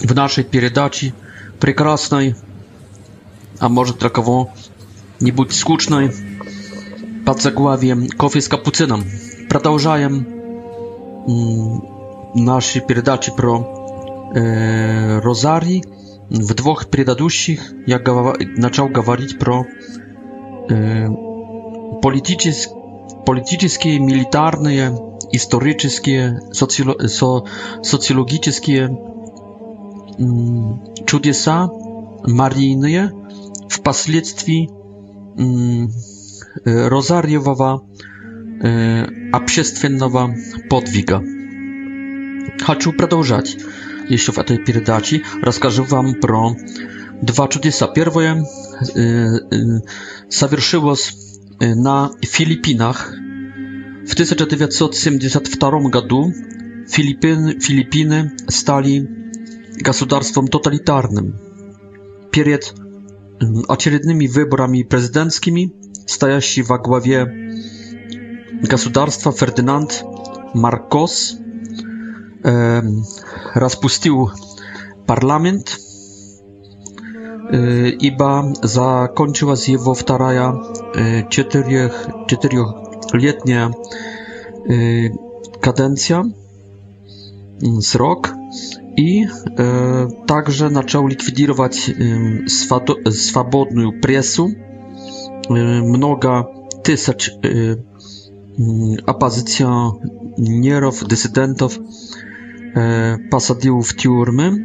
в нашей передаче прекрасной, а может для кого-нибудь скучной, под заглавием «Кофе с капуцином». Продолжаем наши передачи про э, розарий. В двух предыдущих я гов... начал говорить про э, политичес... политические, милитарные, исторические, социоло... со... социологические чудеса Марийные впоследствии Розарьевого общественного подвига. Хочу продолжать еще в этой передаче. Расскажу вам про два чудеса. Первое совершилось на Филиппинах w 1972 году Filipin, Filipiny stali государством тоталитарным. Перед очередными выборами президентскими стоящий во главе государства Фердинанд Маркос э, распустил парламент, э, ибо закончилась его вторая э, четырех, четырехлетняя э, kadencja, srok i e, także zaczął likwidować e, swobodną presję. E, mnoga tysiąc e, mm, nierów dysydentów e, posadził w tiurmy, mm,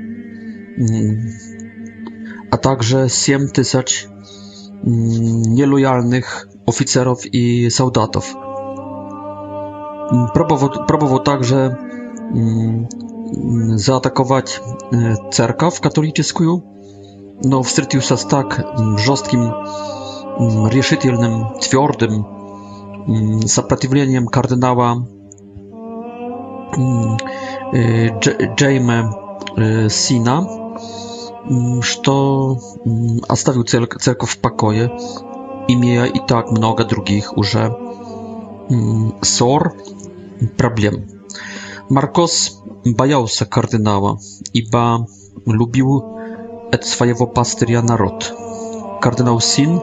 a także 7 tysięcy e, nielojalnych oficerów i żołnierzy. Próbował, próbował także mm, zaatakować e, cerkaw katolicką. No, wstrzelił się z tak mm, żostkim, решительnym, mm, twardym mm, zaprzeciwieniem kardynała e, Jamesa e, Sina, że zostawił cerkow w pokoju i miał i tak mnoga drugich już sor, problem. Marcos bał się kardynała, iba lubił et swojego pastyria naród. Kardynał Sin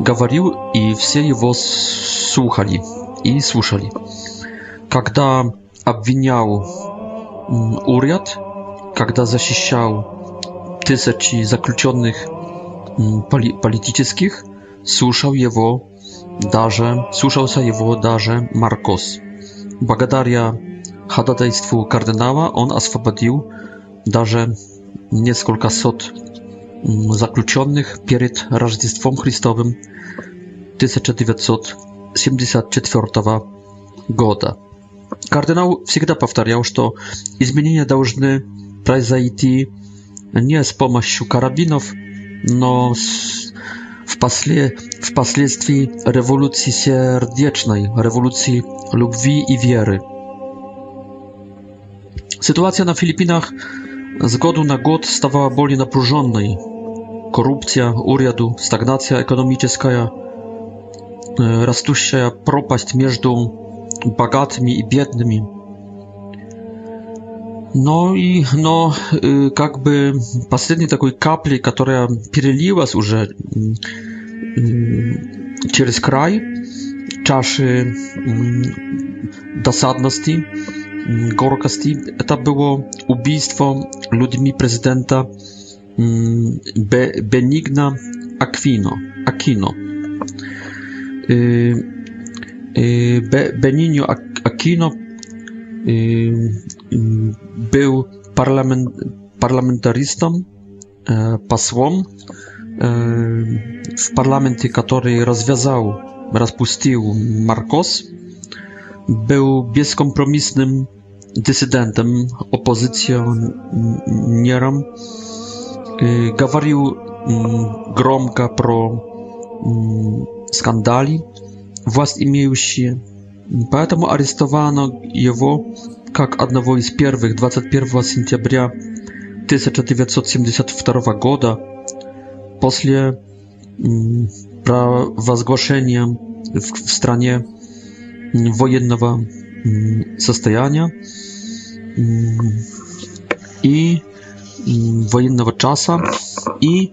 gawarił i wszyscy jego słuchali i słyszeli. Kiedy obwiniał mm, uriad, kiedy zasiściał tysięcy zakluczonych mm, politycznych, słyszał jego darze, słyszał się jego darze Markos. Bagadaria ходатайству кардинала он освободил даже несколько сот заключенных перед Рождеством Христовым 1974 года. Кардинал всегда повторял, что изменения должны произойти не с помощью карабинов, но с, впосле, впоследствии революции сердечной, революции любви и веры. Sytuacja na Filipinach z godu na god stawała bardziej napróżonej. Korupcja urzędu, stagnacja ekonomiczna, rosnąca propaść między bogatymi i biednymi. No i no jakby ostatni takiej kapli, która przeliła się już przez kraj czaszy dosadności, Mm, Gorokasti, to było ubistwo ludźmi prezydenta mm, Be Benigna Aquino. Aquino. Y, y, Be Benigno Aquino y, mm, był parlament, parlamentarystą, e, posłom e, w parlamencie, który rozwiązał, rozpuścił Marcos, był bezkompromisnym dysydentem, opozycjonierem. Y, gawarił mm, gromka pro mm, skandali, włast imieł się, поэтому mm, aresztowano jego jak jednego z pierwszych, 21 sierpnia 1972 года после prawa zgłoszenia w stronie военного состояния и военного часа. И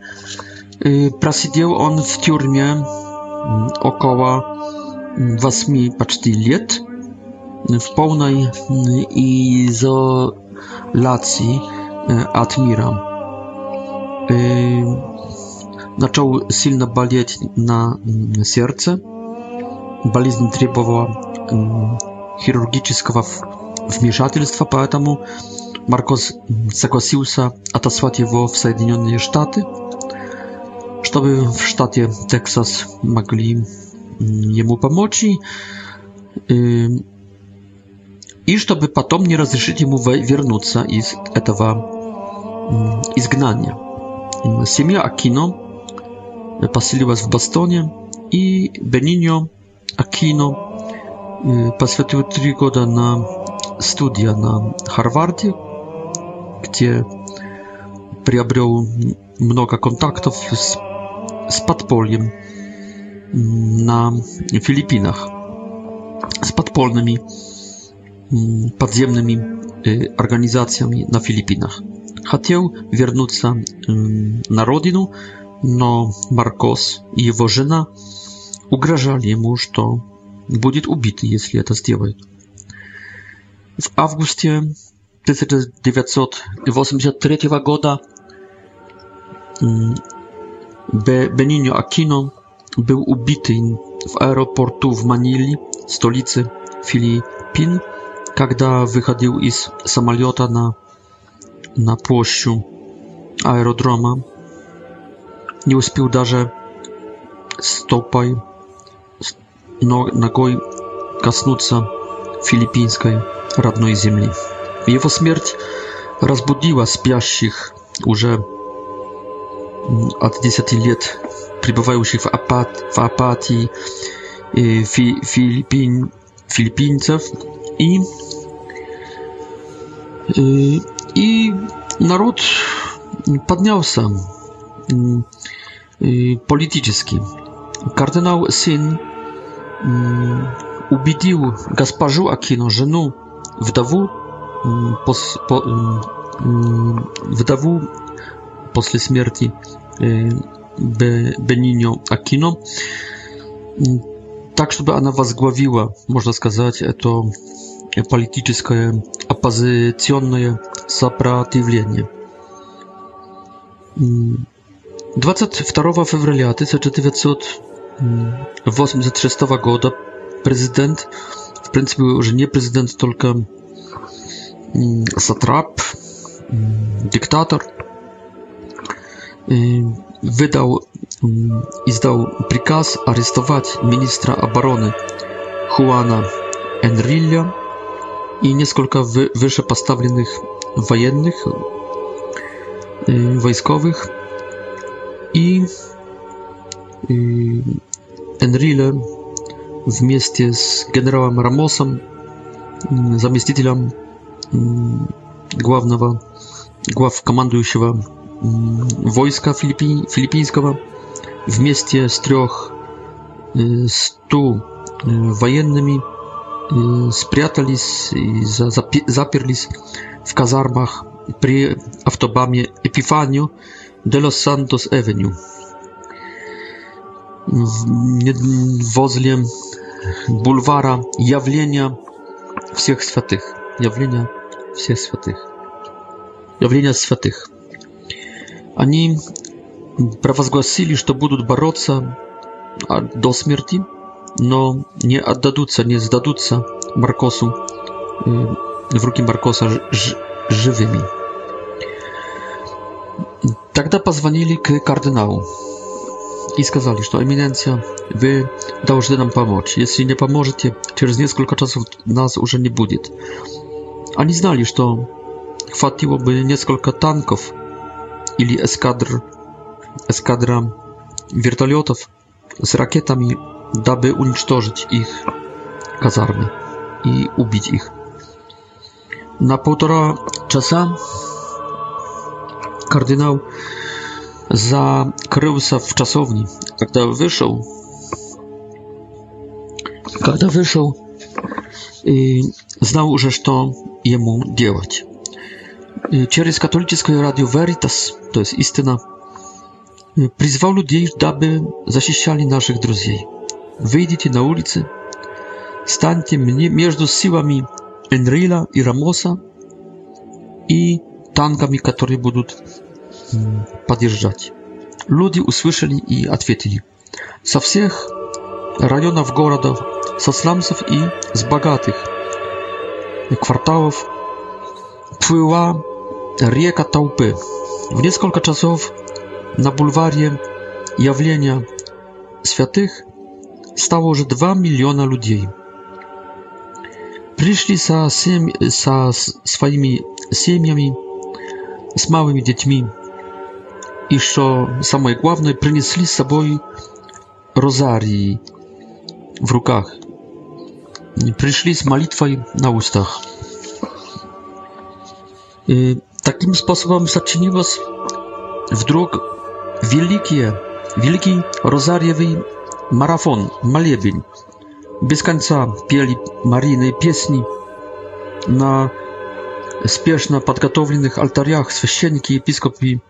просидел он в тюрьме около восьми почти лет w pełnej izolacji od mira. Zaczął silno boleć na serce болезнь требовала хирургического вмешательства, поэтому Маркос согласился отослать его в Соединенные Штаты, чтобы в штате Техас могли ему помочь и, и чтобы потом не разрешить ему вернуться из этого изгнания. Семья Акино поселилась в Бастоне, и Бениньо Akino y, poświęcił trzy lata na studia na Harvardzie, gdzie przyjął mnoga kontaktów z, z mm, na Filipinach, z podpolnymi mm, podziemnymi y, organizacjami na Filipinach. Chciał wrócić y, na rodzinę, no Marcos i jego żona угрожали ему, что будет убит, если это сделает. В августе 1983 года Benigno Aquino był ubity w aeroportu w Manili, stolicy Filipin, когда выходил из самолета на, на площадь аэродрома. Не успел даже стопой ногой коснуться филиппинской родной земли. Его смерть разбудила спящих уже от 10 лет пребывающих в, апат, в апатии э, фи, филиппин, филиппинцев и, э, и народ поднялся э, политически. Кардинал Син убедил госпожу Акину, жену, вдову, пос, по, вдову после смерти Бениньо Акино, так, чтобы она возглавила, можно сказать, это политическое оппозиционное сопротивление. 22 февраля 1900 w zatrzestowa go prezydent. W było że nie prezydent, tylko mm, satrap, mm, dyktator. Y, wydał mm, i zdał przykaz aresztować ministra obrony Juana Enrillo i несколько wy, wyżej postawionych wojennych, y, wojskowych i y, Энриле вместе с генералом Рамосом, заместителем главного, глав командующего войска Филиппи, филиппинского, вместе с трех э, сто э, военными э, спрятались и заперлись в казармах при автобаме Эпифанию де Лос Сантос Эвеню. возле бульвара явления всех святых. Явления всех святых. Явления святых. Они провозгласили, что будут бороться до смерти, но не отдадутся, не сдадутся Маркосу, в руки Маркоса живыми. Тогда позвонили к кардиналу i skazali, że eminencja, wy должны nam pomóc. Jeśli nie pomożecie, через несколько czasów nas już nie będzie. Они знали, что хватило бы несколько танков или эскадр, эскадра вертолетов с ракетами, дабы уничтожить их казармы и убить их. На полтора часа кардинал Закрылся в часовне. Когда вышел, когда вышел, и знал уже, что ему делать. И через католическое радио Veritas, то есть истина, призвал людей, дабы защищали наших друзей. Выйдите на улицы, станьте мне между силами Энрила и Рамоса и танками, которые будут подъезжать. Люди услышали и ответили. Со всех районов города, со слямцев и с богатых кварталов плыла река толпы. В несколько часов на бульваре явления святых стало уже 2 миллиона людей. Пришли со, семь, со своими семьями, с малыми детьми, и что самое главное, принесли с собой розарии в руках, пришли с молитвой на устах. И таким способом сочинилось вдруг великие, великий розарьевый марафон, молебень. Без конца пели Марины песни на спешно подготовленных алтарях священники, епископы,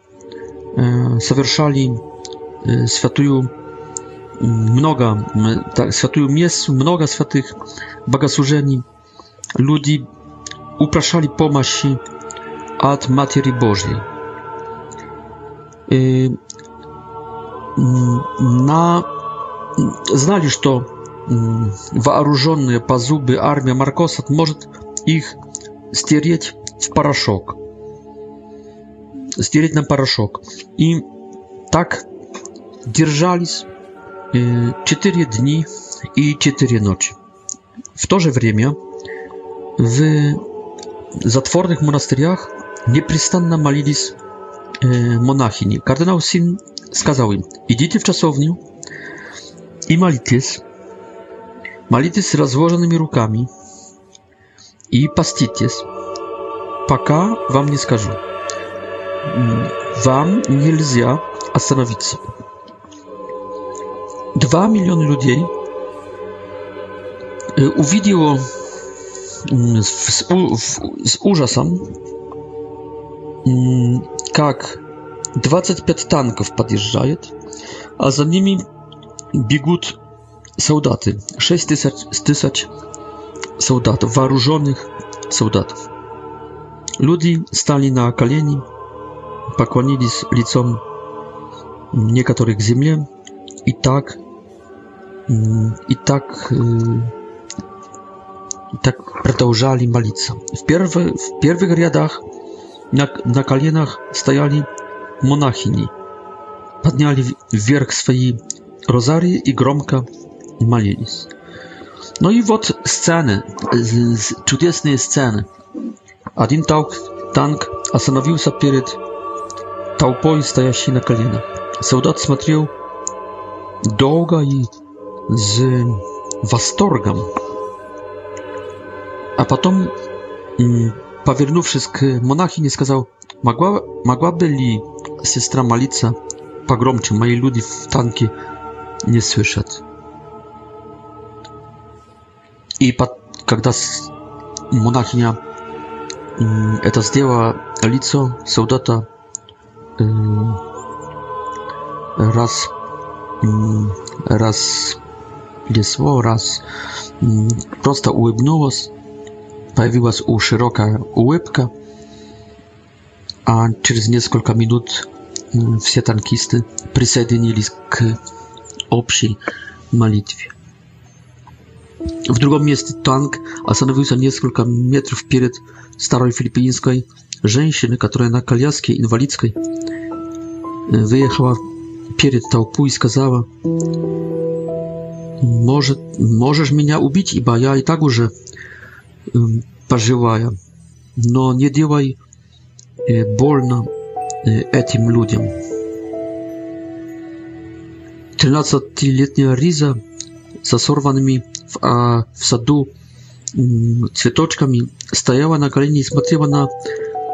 совершали, святую много, святую мессу, много святых богослужений. Люди upraszali pomasi od Materii Bożej. На... Знали, что вооруженная по зубы армия Маркоса может их стереть в порошок стереть на порошок. И так держались четыре дни и четыре ночи. В то же время в затворных монастырях непрестанно молились монахини. Кардинал Син сказал им, идите в часовню и молитесь, молитесь с разложенными руками и поститесь, пока вам не скажу вам нельзя остановиться. Два миллиона людей увидело с, с ужасом, как 25 танков подъезжает, а за ними бегут солдаты, 6 тысяч, тысяч солдат, вооруженных солдат. Люди стали на колени, поклонились лицом некоторых земле, и так, и так, и так продолжали молиться. В, первых в первых рядах на, на коленах стояли монахини, подняли вверх свои розарии и громко молились. No i вот sceny, чудесные сцены. Один танк, танк остановился перед толпой, стоящей на колено. Солдат смотрел долго и с восторгом. А потом, повернувшись к монахине, сказал, «Могла, могла бы ли сестра молиться погромче? Мои люди в танке не слышат». И под, когда монахиня это сделала, лицо солдата raz raz piesło, raz prosto ułybnęło pojawiła się szeroka ułybka a przez kilka minut wszyscy tankisty przysiedlili się k общей молитве. В другом месте танк остановился несколько метров перед старой филиппинской женщиной, которая на коляске инвалидской э, выехала перед толпу и сказала, «Может, можешь меня убить, ибо я и так уже эм, пожилая, но не делай э, больно э, этим людям». 13-летняя Риза со сорванными в, а, в саду цветочками, стояла на колени и смотрела на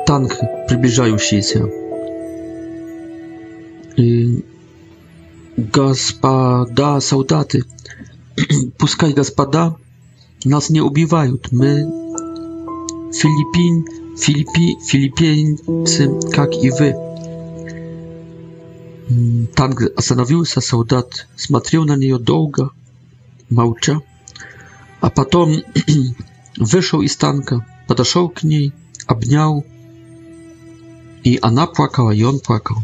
танк, приближающийся. И... «Господа солдаты, пускай господа нас не убивают, мы Филиппин, Филиппи, филиппинцы, как и вы». Танк остановился, солдат смотрел на нее долго, молча. А потом вышел из танка, подошел к ней, обнял, и она плакала, и он плакал.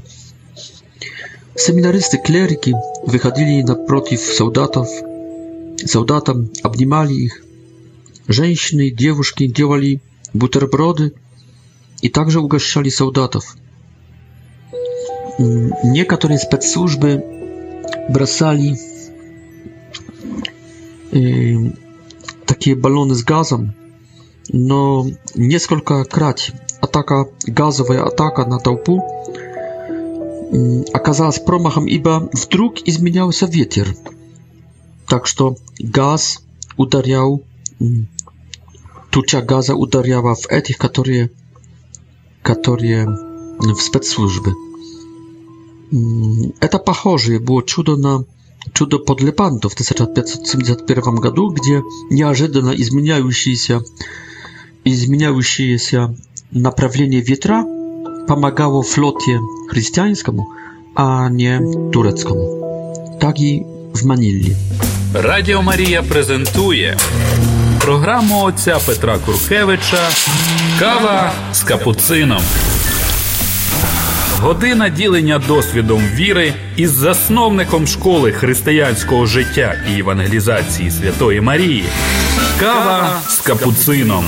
Семинаристы-клерики выходили напротив солдатов, солдатам обнимали их. Женщины и девушки делали бутерброды и также угощали солдатов. Некоторые спецслужбы бросали э, такие баллоны с газом, но несколько крат атака, газовая атака на толпу оказалась промахом, ибо вдруг изменялся ветер. Так что газ ударял, туча газа ударяла в этих, которые, которые в спецслужбы. Это похоже было чудо на чудо подле панту в 1571 году, где неожиданно изменяющиеся, изменяющиеся направление ветра помогало флоте христианскому, а не турецкому. Так і в Маніллі. Радіо Марія презентує програму отця Петра Куркевича Кава з капуцином. Година ділення досвідом віри із засновником школи християнського життя і евангелізації Святої Марії. Кава з капуцином.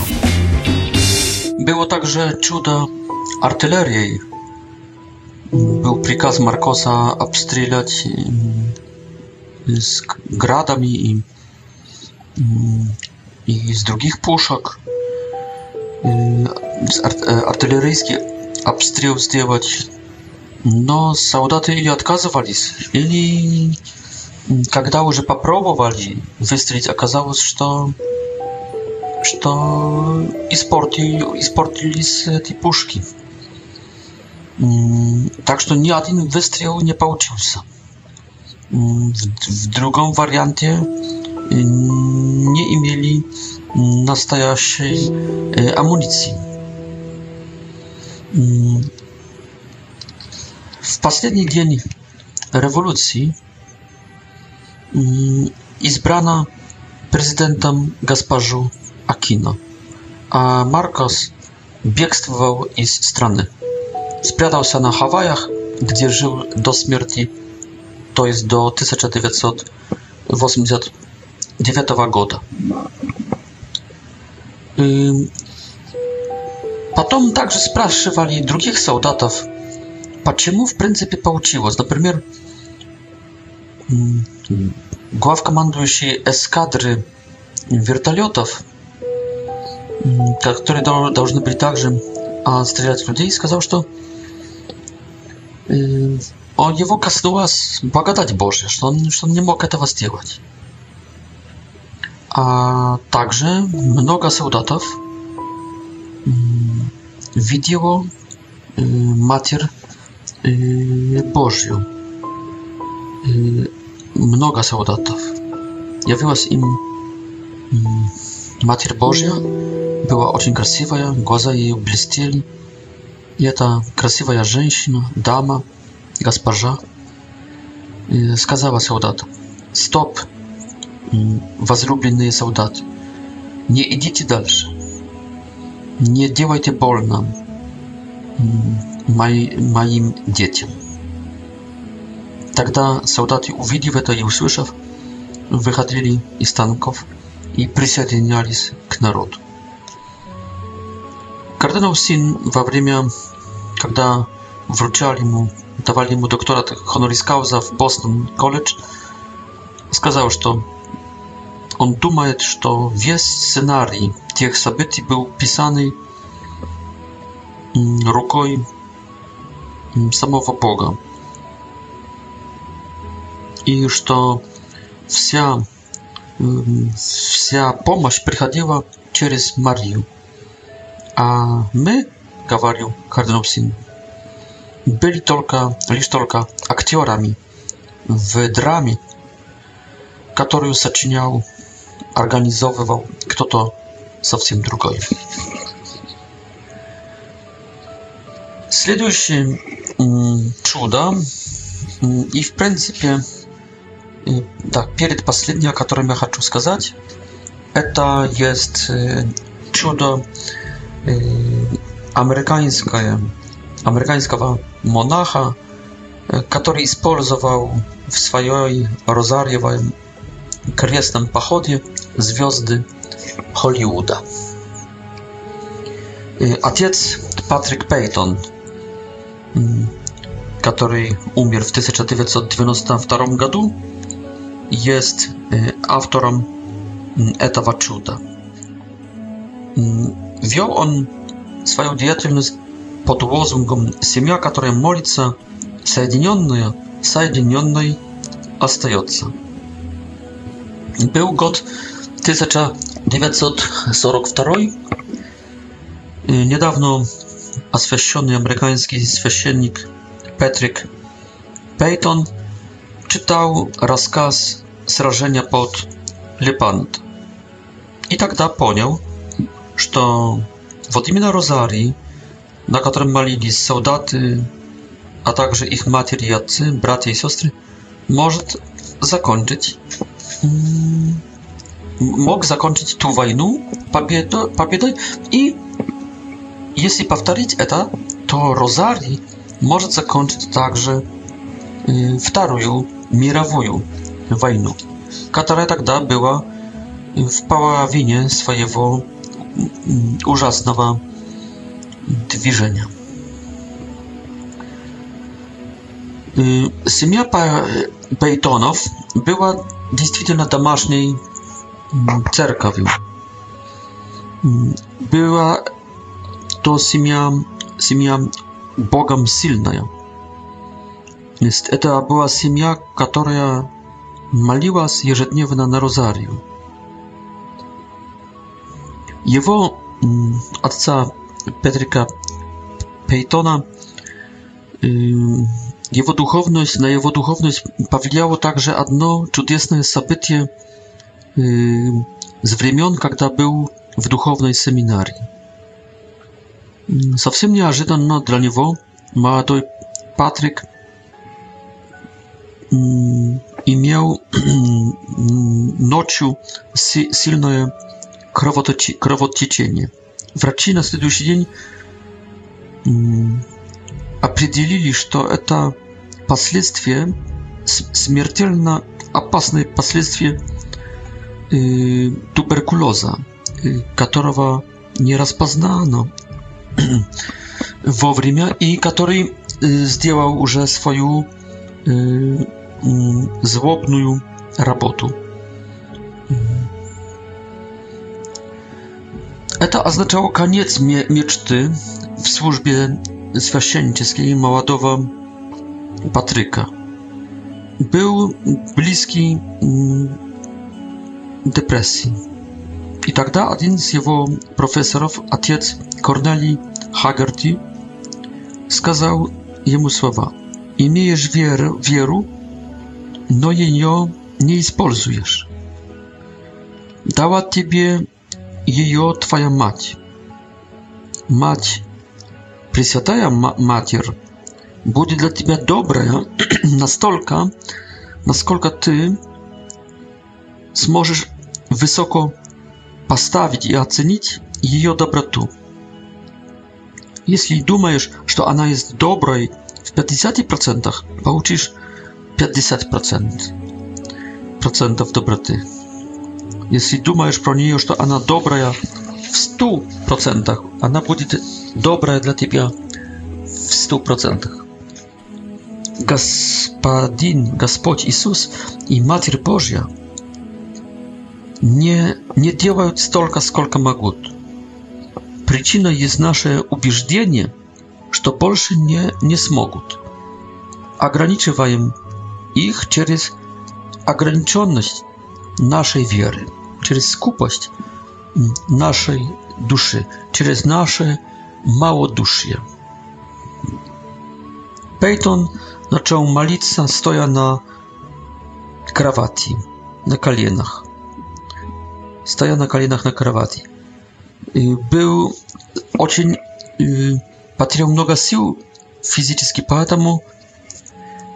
Было также чудо артиллерией. Был приказ Маркоса обстрелять с градами и, и из других пушек. Э, артиллерийский обстрел сделать Но солдаты или отказывались, или когда уже попробовали выстрелить, оказалось, что что испортили, испортились эти пушки. Так что ни один выстрел не получился. В, в другом варианте не имели настоящей амуниции w ostatni dzień rewolucji izbrana mm, prezydentem gasparzu Aquino, a Marcos biegstwował z strony. Spriadał się na Hawajach, gdzie żył do śmierci, to jest do 1989 roku. Potem także spraszywali drugich żołnierzy, почему, в принципе, получилось. Например, главкомандующий эскадры вертолетов, которые должны были также а, стрелять людей, сказал, что э, он его коснулась благодать Божья, что он, что он не мог этого сделать. А также много солдатов видело э, матерь Божью. Много солдатов. Явилась им Матерь Божья, была очень красивая, глаза ее блестели. И эта красивая женщина, дама, госпожа, сказала солдатам, «Стоп, возлюбленные солдаты, не идите дальше, не делайте больно, моим детям. Тогда солдаты, увидев это и услышав, выходили из танков и присоединялись к народу. Кардинал Син во время, когда вручали ему, давали ему докторат honoris causa в Бостон колледж, сказал, что он думает, что весь сценарий тех событий был писанный рукой самого Бога. И что вся, вся помощь приходила через Марию. А мы, говорил кардинал Син, были только, лишь только актерами в драме, которую сочинял, организовывал кто-то совсем другой. Следующее чудо, и в принципе, да, перед последнее, о котором я хочу сказать, это есть чудо американское, американского монаха, который использовал в своей розарьевой крестном походе звезды Холливуда. Отец Патрик Пейтон – Mm. który umier w 1992 roku, jest y, autorem mm, tego cuda. Mm. Wziął on swoją działalność pod hasłem Siemia, która modli się, zjednoczona, zjednoczonej, остается. Był год 1942. Y, niedawno a święcony amerykański święcennik Patrick Peyton czytał rozkaz сражения pod Лепант. И тогда понял, что вот именно розарий, на котором молились солдаты, а также их матери и отцы, братья и сестры, может закончить мог закончить ту войну победу, победой и Если повторить это, то Розарий может закончить также э, Вторую мировую войну, которая тогда была в половине своего ужасного движения. Семья Пейтонов была действительно домашней церковью. Была to семья, семья Богом сильная. То есть это была семья, которая молилась ежедневно на розарию. Его отца Петрика Пейтона его духовность, на его духовность повлияло также одно чудесное событие с времен, когда был в духовной семинарии. Совсем неожиданно для него молодой Патрик имел ночью сильное кровотечение. Врачи на следующий день определили, что это последствия, смертельно опасные последствия туберкулеза, которого не распознано вовремя и который сделал уже свою злобную работу. Это означало конец мечты в службе священнической молодого Патryka. Był bliski depresji. И тогда один из его профессоров, отец Корнелий Хаггарти, сказал ему слова «Имеешь веру, веру но ее не используешь. Дала тебе ее твоя мать. Мать, Пресвятая Матерь, будет для тебя добрая настолько, насколько ты сможешь высоко поставить и оценить ее доброту. Если думаешь, что она есть доброй в 50%, получишь 50% процентов доброты. Если думаешь про нее, что она добрая в 100%, она будет добрая для тебя в 100%. Господин, Господь Иисус и Матерь Божья – не, не делают столько, сколько могут. Причина есть наше убеждение, что больше не, не смогут. Ограничиваем их через ограниченность нашей веры, через скупость нашей души, через наше малодушие. Пейтон начал молиться, стоя на кровати, на коленах. Stoją na kolanach na krawati. Был очень... Потерял много сил физически, поэтому...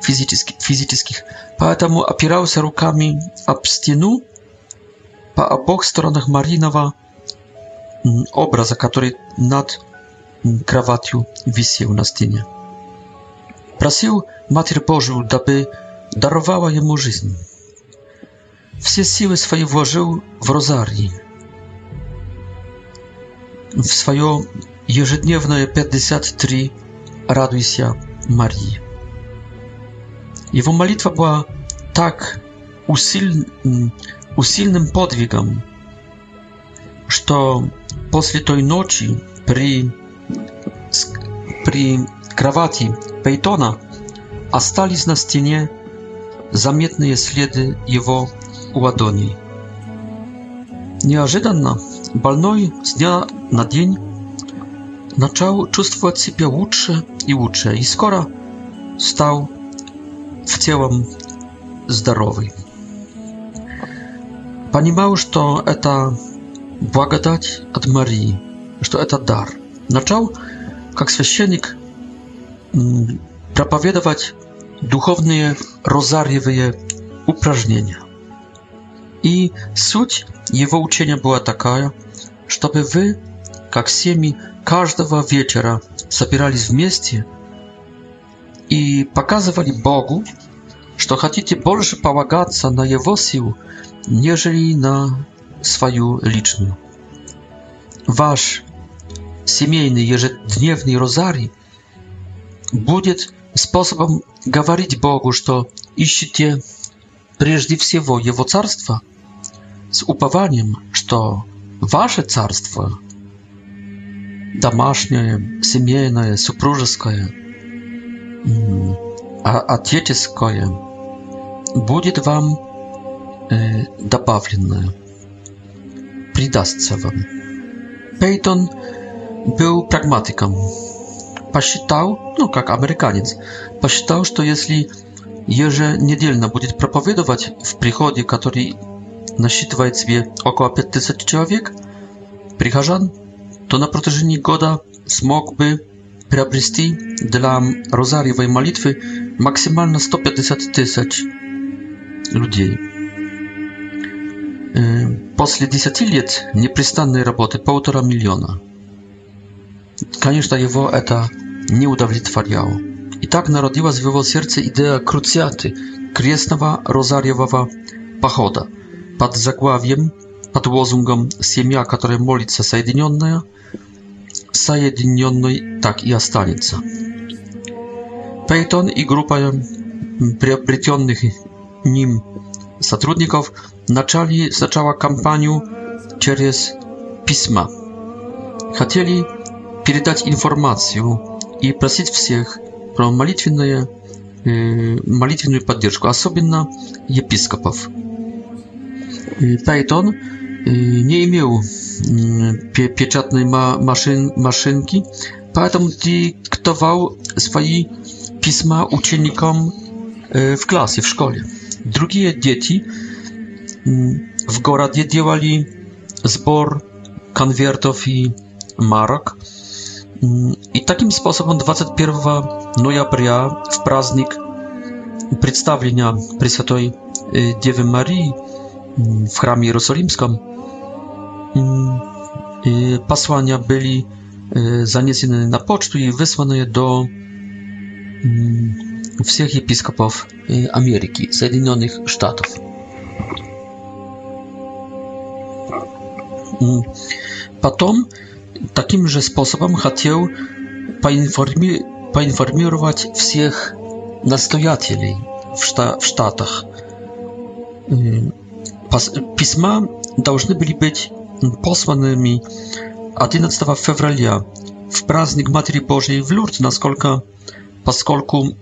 Физически, физических. Поэтому опирался руками об стену по обоих сторонах Мариного образа, который над кроватью висел на стене. Просил Матерь Божию, дабы даровала ему жизнь все силы свои вложил в розарий, в свое ежедневное 53 «Радуйся, Марии». Его молитва была так усиль... усильным подвигом, что после той ночи при, при кровати Пейтона остались на стене заметные следы его ладоней. Неожиданно больной с дня на день начал чувствовать себя лучше и лучше, и скоро стал в целом здоровый. Понимал, что это благодать от Марии, что это дар. Начал, как священник, проповедовать духовные розарьевые упражнения. И суть его учения была такая, чтобы вы, как семьи, каждого вечера собирались вместе и показывали Богу, что хотите больше полагаться на Его силу, нежели на свою личную. Ваш семейный ежедневный розарий будет способом говорить Богу, что ищете прежде всего Его Царство – с упованием, что ваше царство, домашнее, семейное, супружеское, отеческое, будет вам добавленное, придастся вам. Пейтон был прагматиком. Посчитал, ну как американец, посчитал, что если еженедельно будет проповедовать в приходе, который насчитывает себе около 5000 человек, прихожан, то на протяжении года смог бы приобрести для розарьевой молитвы максимально 150 тысяч людей. После 10 лет непрестанной работы полтора миллиона. Конечно, его это не удовлетворяло. И так народилась в его сердце идея круциаты, крестного розарьевого похода – под заглавием, под лозунгом «Семья, которая молится соединенная», соединенной так и останется. Пейтон и группа приобретенных ним сотрудников начали сначала кампанию через письма. Хотели передать информацию и просить всех про молитвенное, молитвенную поддержку, особенно епископов. Peyton y, nie miał y, pie ma maszyn maszynki, поэтому dyktował swoje pisma uczennikom y, w klasie, w szkole. Drugie dzieci w городе działali zbor konwertów i marok. I takim sposobem 21 noja w праздник przedstawienia Пресвятой Девы Marii w kramie jerozolimskim y, pasłania byli y, zaniesione na pocztę i wysłane do y, wszystkich episkopów Ameryki, Zjednoczonych Stanów. Potem takim sposobem chciał poinformi poinformować wszystkich nastojatelów w, w письма должны были быть посланными 11 февраля в праздник Матери Божией в Люрде, насколько, поскольку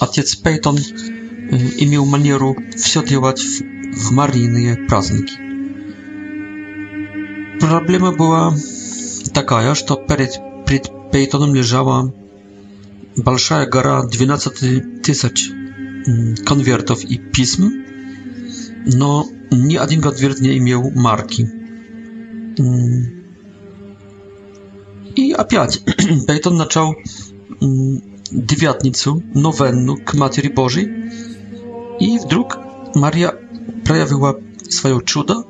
отец Пейтон имел манеру все делать в, в марийные праздники. Проблема была такая, что перед, перед Пейтоном лежала большая гора 12 тысяч конвертов и писем, но ни один Годверд не имел марки. И опять Пейтон начал девятницу, новенну к Матери Божьей. И вдруг Мария проявила свое чудо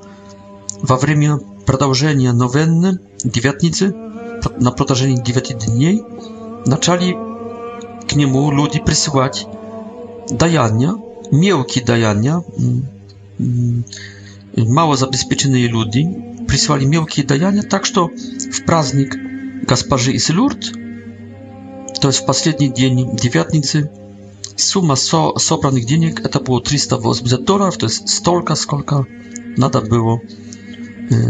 во время продолжения новенны, девятницы, на протяжении девяти дней, начали к нему люди присылать даяния, мелкие даяния, mało zabezpieczenные люди прислали мелкие даяния, так что в праздник госпожи Исилурд, то есть в последний день девятницы, сумма со собранных денег это было 380 долларов, то есть столько, сколько надо было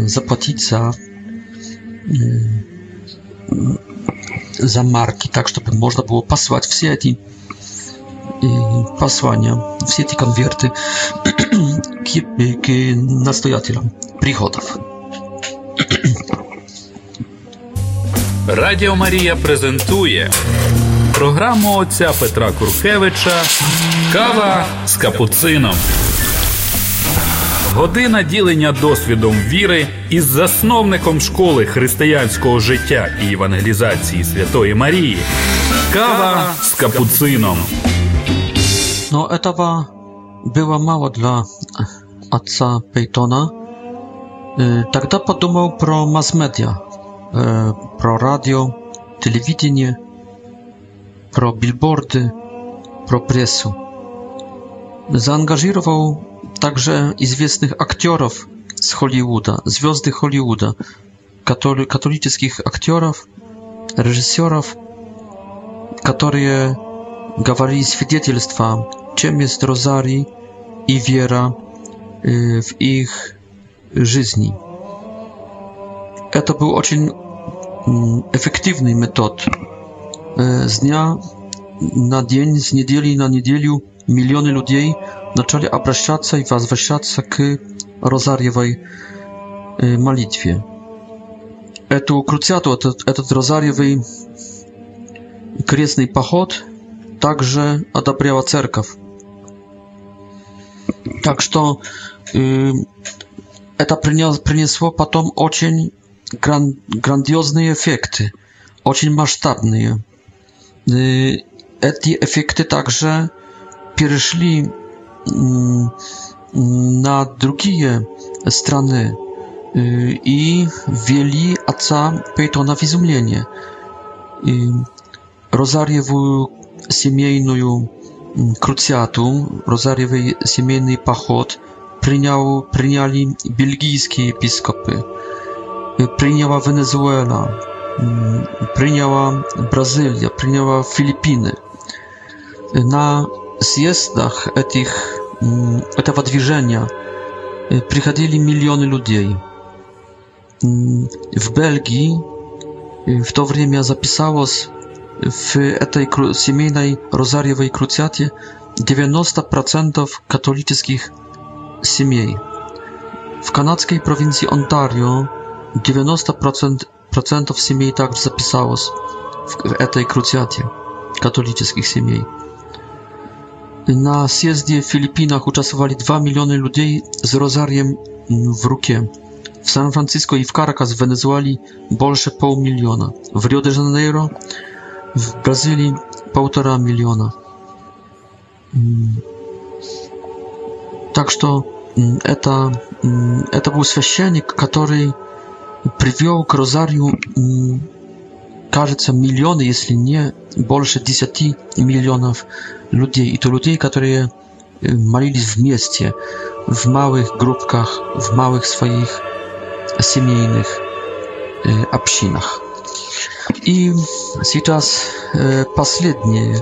заплатить за за марки, так чтобы можно было послать все эти послания, все эти конверты настоятелям пригодов. Радіо Марія презентує програму отця Петра Куркевича Кава з капуцином. Година ділення досвідом віри із засновником школи християнського життя і евангелізації Святої Марії. Кава з капуцином. Но этого было мало для отца Пейтона, тогда подумал про масс-медиа, про радио, телевидение, про бильборды, про прессу. Заангажировал также известных актеров с Холливуда, звезды Холливуда, католических актеров, режиссеров, которые говорили свидетельства, чем есть розарий и вера, Y, w ich życiu. To był bardzo mm, efektywny metod. Y, z dnia na dzień, z niedzieli na niedzieli miliony ludzi na obracać się i zwracać się do rozariowej modlitwy. Эту круциату, этот, этот розарьевый крестный поход также одобряла церковь. Так что э, это принес, принесло потом очень гран, грандиозные эффекты, очень масштабные. Э, эти эффекты также перешли э, на другие страны э, и ввели отца Пейтона в изумление. Э, Розарьеву семейную krucjatę, rozariowy semienny pachot, przyniał, przyniali belgijskie episkopy, przyniała Wenezuela, mm, przyniała Brazylia, przyniała Filipiny. Na zjazdach этих, этого движения приходили miliony ludzi. Mm, w Belgii e, w to время записалось w tej семейnej rozariowej krucjacie procentów katolickich семей. W kanadskiej prowincji Ontario procentów семей także zapisało w tej krucjacie katolickich семей. Na zjeździe w Filipinach uczestniczyli dwa miliony ludzi z rozariem w rękę. W San Francisco i w Caracas w Wenezueli больше pół miliona. W Rio de Janeiro В Бразилии полтора миллиона. Так что это, это был священник, который привел к Розарию, кажется, миллионы, если не больше десяти миллионов людей. И то людей, которые э, молились вместе, в малых группках, в малых своих семейных э, общинах. И сейчас последнее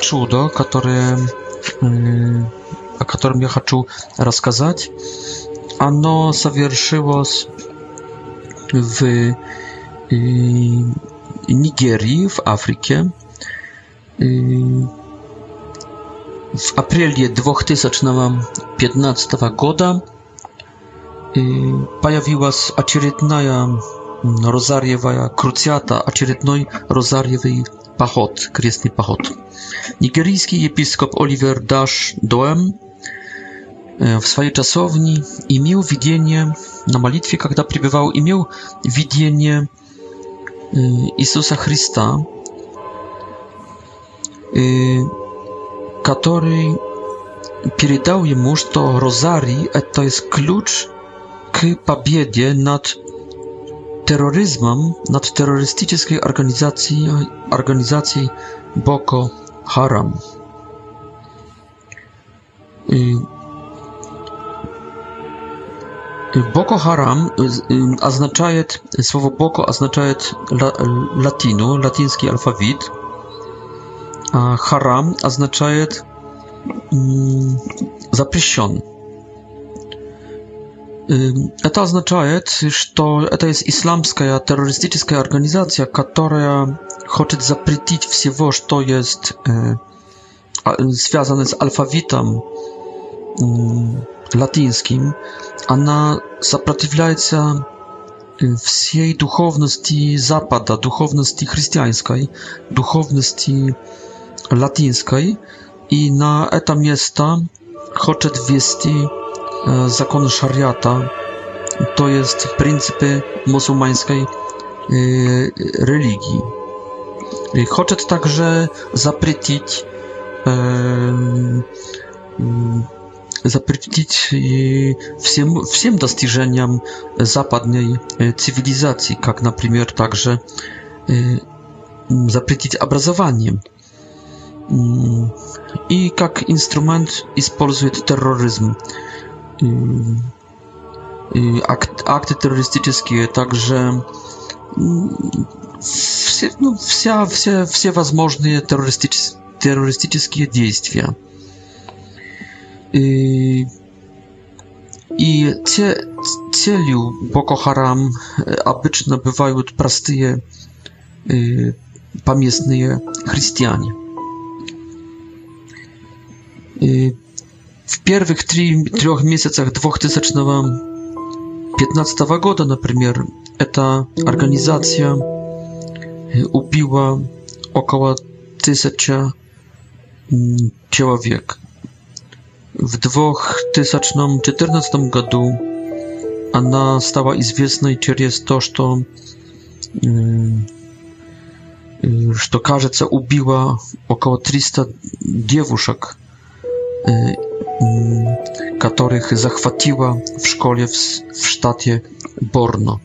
чудо, которое, о котором я хочу рассказать. Оно совершилось в Нигерии, в Африке. В апреле 2015 года появилась очередная rozarjewaja krucjata, a cierpnoj rozarjewej pachot, kresny pachot. Nigerijski episkop Oliver Dash Doem e, w swojej czasowni i miał widzenie na modlitwie, kiedy przybywał, i miał widzenie e, Jezusa Chrysta, który передал ему, что розарий – to jest klucz к победе nad terroryzmem nad terrorystycznej organizacji Boko Haram. Boko Haram oznacza y, y, słowo Boko oznacza latino, latyński alfabet. A Haram oznacza mm, zapryszony. Эм, это означает, что это есть исламская террористическая организация, которая хочет запретить всего, что есть э, а, связано с алфавитом латинским. Она сопротивляется э, всей духовности Запада, духовности христианской, духовности латинской, и на это место хочет ввести E, zakon szariata, to jest pryncypy muzułmańskiej e, religii. E, Chcę także zaprytić mm, zaprytić wszystkim wszystkim zapadnej cywilizacji, jak na przykład także zaprytić obrazowaniem mm, i jak instrument используje terroryzm. и акт, акты террористические, также все, ну, вся, все, все возможные террористичес, террористические действия. И, и те, целью Боко Харам э, обычно бывают простые э, поместные христиане. И w pierwszych trzech miesiącach 2000-15 roku, na przykład, ta organizacja ubiła około 1000 człowiek. W 2000-14 roku ona stała znana przez to, że że to, кажется, ubiła około 300 dziewuszek. Mm, których zachwyciła w szkole w, w sztacie Borno.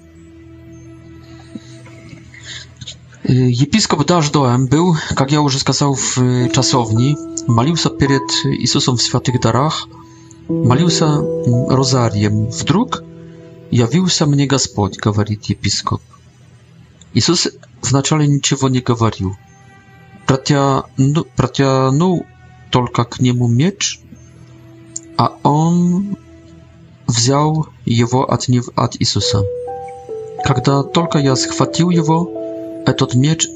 Y, episkop Dashdoem był, jak ja już wskazał w y, czasowni, malił się przed Jezusem w świętych darach, malił się mm, rozariem. Wdruk jawił się mnie Gospodź, mówi episkop. Jezus wначале niczego nie mówił. Protianu, protianu tylko k niemu miecz а он взял его от, него, от Иисуса. Когда только я схватил его, этот меч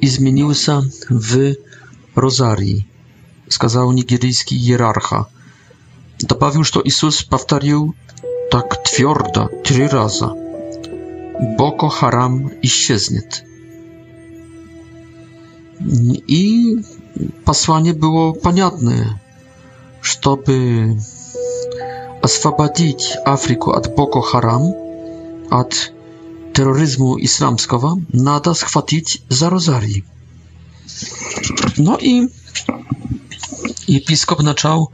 изменился в розарий, сказал нигерийский иерарха. Добавил, что Иисус повторил так твердо три раза. Боко Харам исчезнет. И послание было понятное. чтобы освободить Африку от Боко Харам, от терроризму исламского, надо схватить за розарий. No i episkop zaczął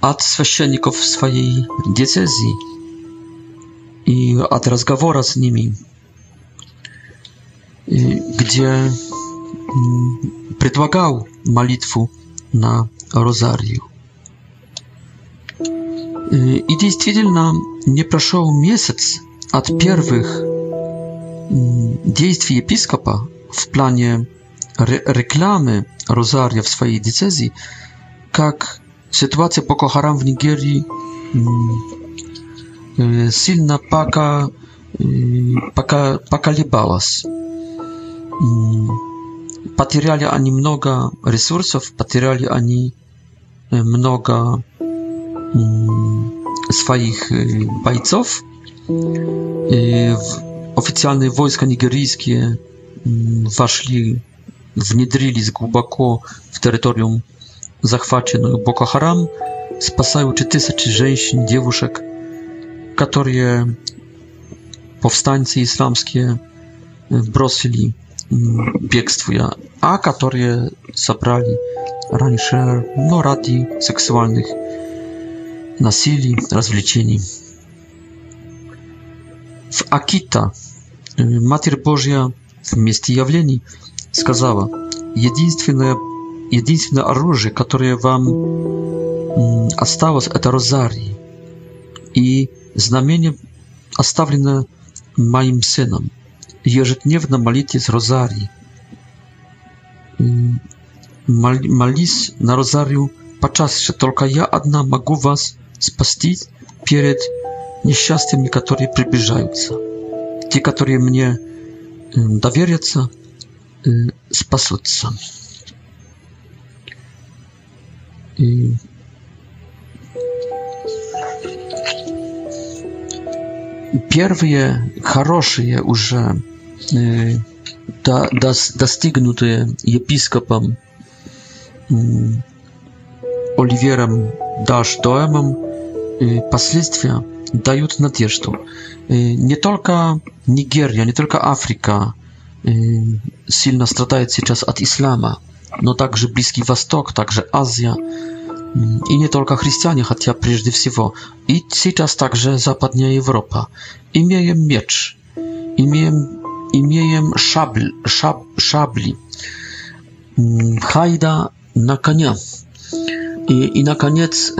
od священников swojej diecezji i od rozmowy z nimi, gdzie предлагал молитву на розарию. И действительно, не прошел месяц от первых действий епископа в плане ре рекламы Розария в своей децезии, как ситуация по Кохарам в Нигерии сильно пока, пока, поколебалась. Потеряли они много ресурсов, потеряли они много Mm, swoich y, bajców. Y, oficjalne wojska nigeryjskie mm, weszli, wniedrili z głęboko w terytorium zachwacie no Boko Haram, spasają czy żeńsin, dziewuszek, które powstańcy islamskie y, bросili mm, biegstwu, a które zabrali раньше, no, ради сексуальных насилий, развлечений. В Акита Матерь Божья в месте явлений сказала, единственное, единственное оружие, которое вам осталось, это розарий и знамение, оставленное моим сыном. Ежедневно молитесь розарий. Молись на розарию почаще, только я одна могу вас спасти перед несчастьями, которые приближаются. Те, которые мне доверятся, э, спасутся. И первые хорошие уже э, до, до, достигнутые епископом э, Оливером Дашдоемом последствия дают надежду. Не только Нигерия, не только Африка сильно страдает сейчас от ислама, но также Близкий Восток, также Азия. И не только христиане, хотя прежде всего. И сейчас также Западная Европа. Имеем меч, имеем, имеем шабль, шаб, шабли, хайда на коня. И, и наконец,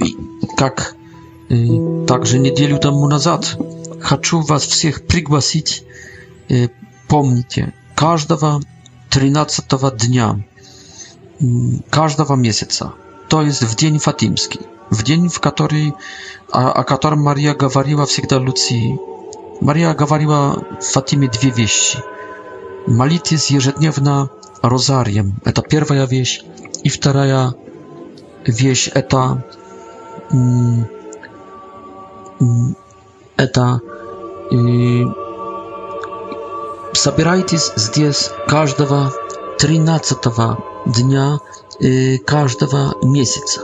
И как также неделю тому назад хочу вас всех пригласить. Помните, каждого 13 дня каждого месяца, то есть в день Фатимский, в день, в который, о, о котором Мария говорила всегда Луции. Мария говорила Фатиме две вещи. Молитесь ежедневно розарием. Это первая вещь. И вторая вещь – это это собирайтесь здесь каждого 13 дня каждого месяца.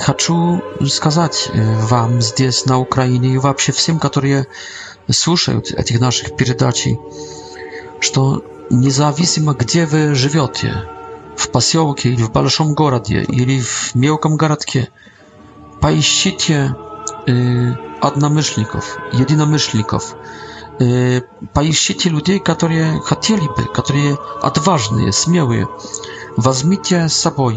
Хочу сказать вам здесь, на Украине, и вообще всем, которые слушают этих наших передач, что независимо, где вы живете, в поселке или в большом городе, или в мелком городке. Поищите э, одномышленников, единомышленников. Э, поищите людей, которые хотели бы, которые отважные, смелые. Возьмите с собой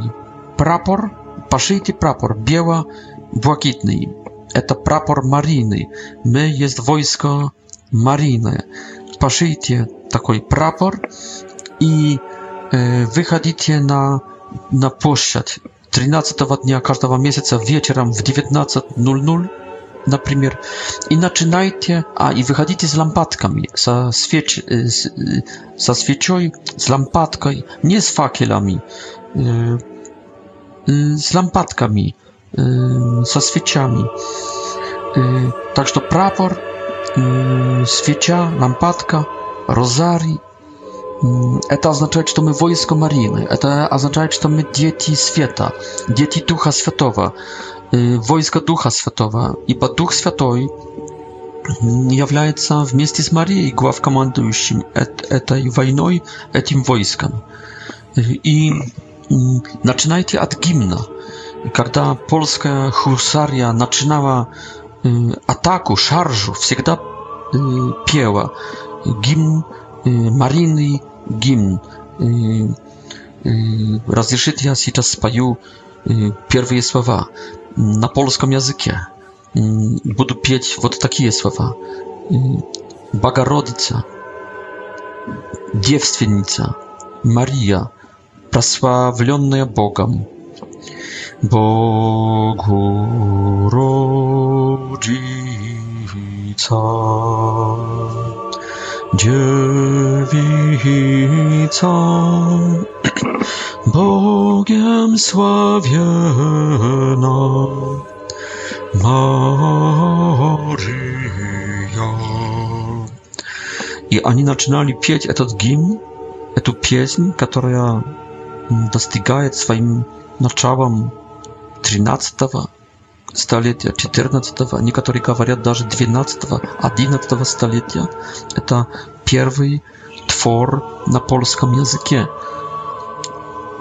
прапор, пошейте прапор бело-блакитный. Это прапор Марины. Мы есть войско Марины. Пошейте такой прапор и Выходите на, на площадь 13 дня каждого месяца вечером в 19.00, например, и начинайте, а и выходите с лампадками, со, свеч, с, со свечой, с лампадкой, не с факелами, э, с лампадками, э, со свечами. Э, так что прапор, свеча, лампадка, розарий Это означает, что мы войско Марины. Это означает, что мы дети света, дети Духа Святого, войско Духа Святого. Ибо Дух Святой является вместе с Марией главкомандующим этой войной, этим войском. И начинайте от гимна. Когда польская хусария начинала атаку, шаржу, всегда пела гимн Марины гимн. Разрешит я сейчас спою первые слова на польском языке. Буду петь вот такие слова. Богородица, девственница, Мария, прославленная Богом. Богородица, девственница, Ojca, Bogiem sławiona, Maryja. I oni zaczynali pieć etat gim, etu pieśń, która dostygaje swoim naczałom 13 stulecia, nie niektórzy mówią nawet 12 11 stulecia. To pierwszy utwór na polskim języku.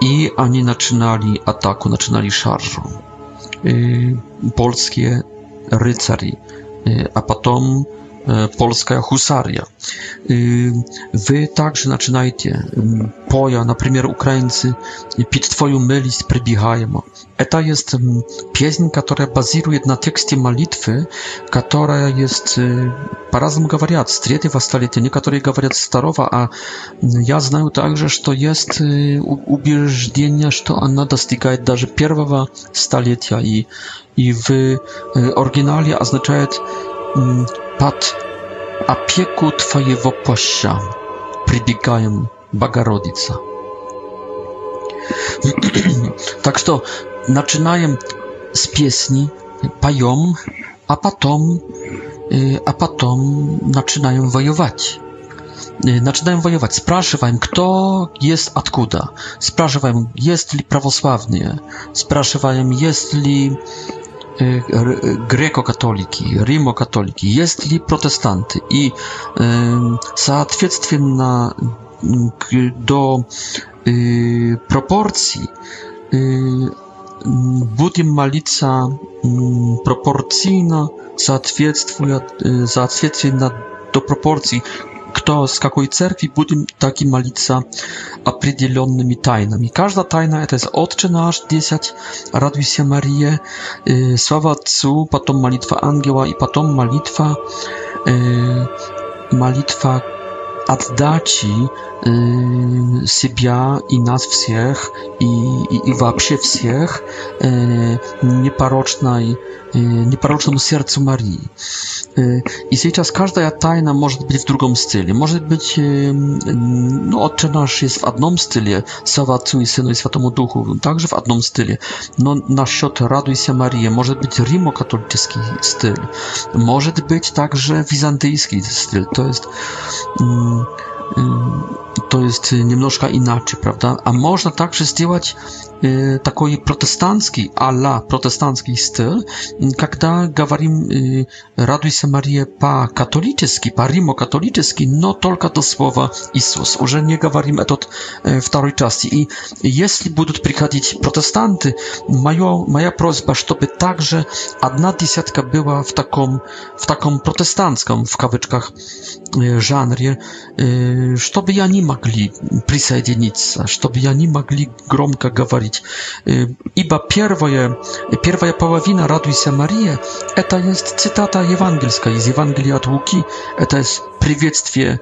I oni zaczynali ataku, zaczynali szarżą. Y, polskie rycerze, y, A potem E, polska husaria. Y, wy także zaczynajcie mm, poja, na przykład Ukraińcy pit twoją myli przybijajmo. Eta jest mm, pieśń, która bazuje na tekście malitwy, która jest y, po razem gawariat z trzeciego nie, Niektórzy gawariat starowa, a mm, ja znam także, że to jest y, ubieżdżenie, że ona dostiga даже pierwszego stulecia i i w oryginale oznacza Mm, Pat, a pieku Twojego pościa przybiegają bagarodica. tak to, zaczynałem z piosni, pają, a potem y, a potem zaczynają wojować. Zaczynają y, wojować. Spraszywałem, kto jest odkuda. Spraszywałem, jest li prawosławnie. Spraszywałem, jest li Y, grekokatoliki, rimokatoliki, jest li protestanty i na do proporcji budim malica proporcyjna zaatwiedztwuje na do proporcji кто с какой церкви, будем так и молиться определенными тайнами. Каждая тайна – это «Отче наш» 10, «Радуйся, Мария», э, «Слава Отцу», потом молитва ангела и потом молитва, э, молитва отдачи э, себя и нас всех и, и, и вообще всех э, непорочной, э, непорочному сердцу Марии. И сейчас каждая тайна может быть в другом стиле. Может быть, ну, Отче наш есть в одном стиле, Слава Отцу и Сыну и Святому Духу также в одном стиле. Но насчет «Радуйся, Мария» может быть римо-католический стиль. Может быть также византийский стиль. То есть to jest y, niemnożka inaczej, prawda? A można także zdjęłać e, taki protestancki, ala protestancki styl, kiedy gawarim e, raduj się pa katolicki, pa rimo katolicki, no tylko to słowa Isus, już nie gawarim etod w drugiej części. I jeśli będą przychodzić protestanty, moja, moja prośba, żeby także jedna dziesiątka była w takim, w takim protestanckim, w kawyczkach, e, żanrze, e, żeby ja nie они могли присоединиться, чтобы они могли громко говорить. Ибо первая, первая половина «Радуйся, Мария» — это есть цитата евангельская из Евангелия от Луки. Это есть приветствие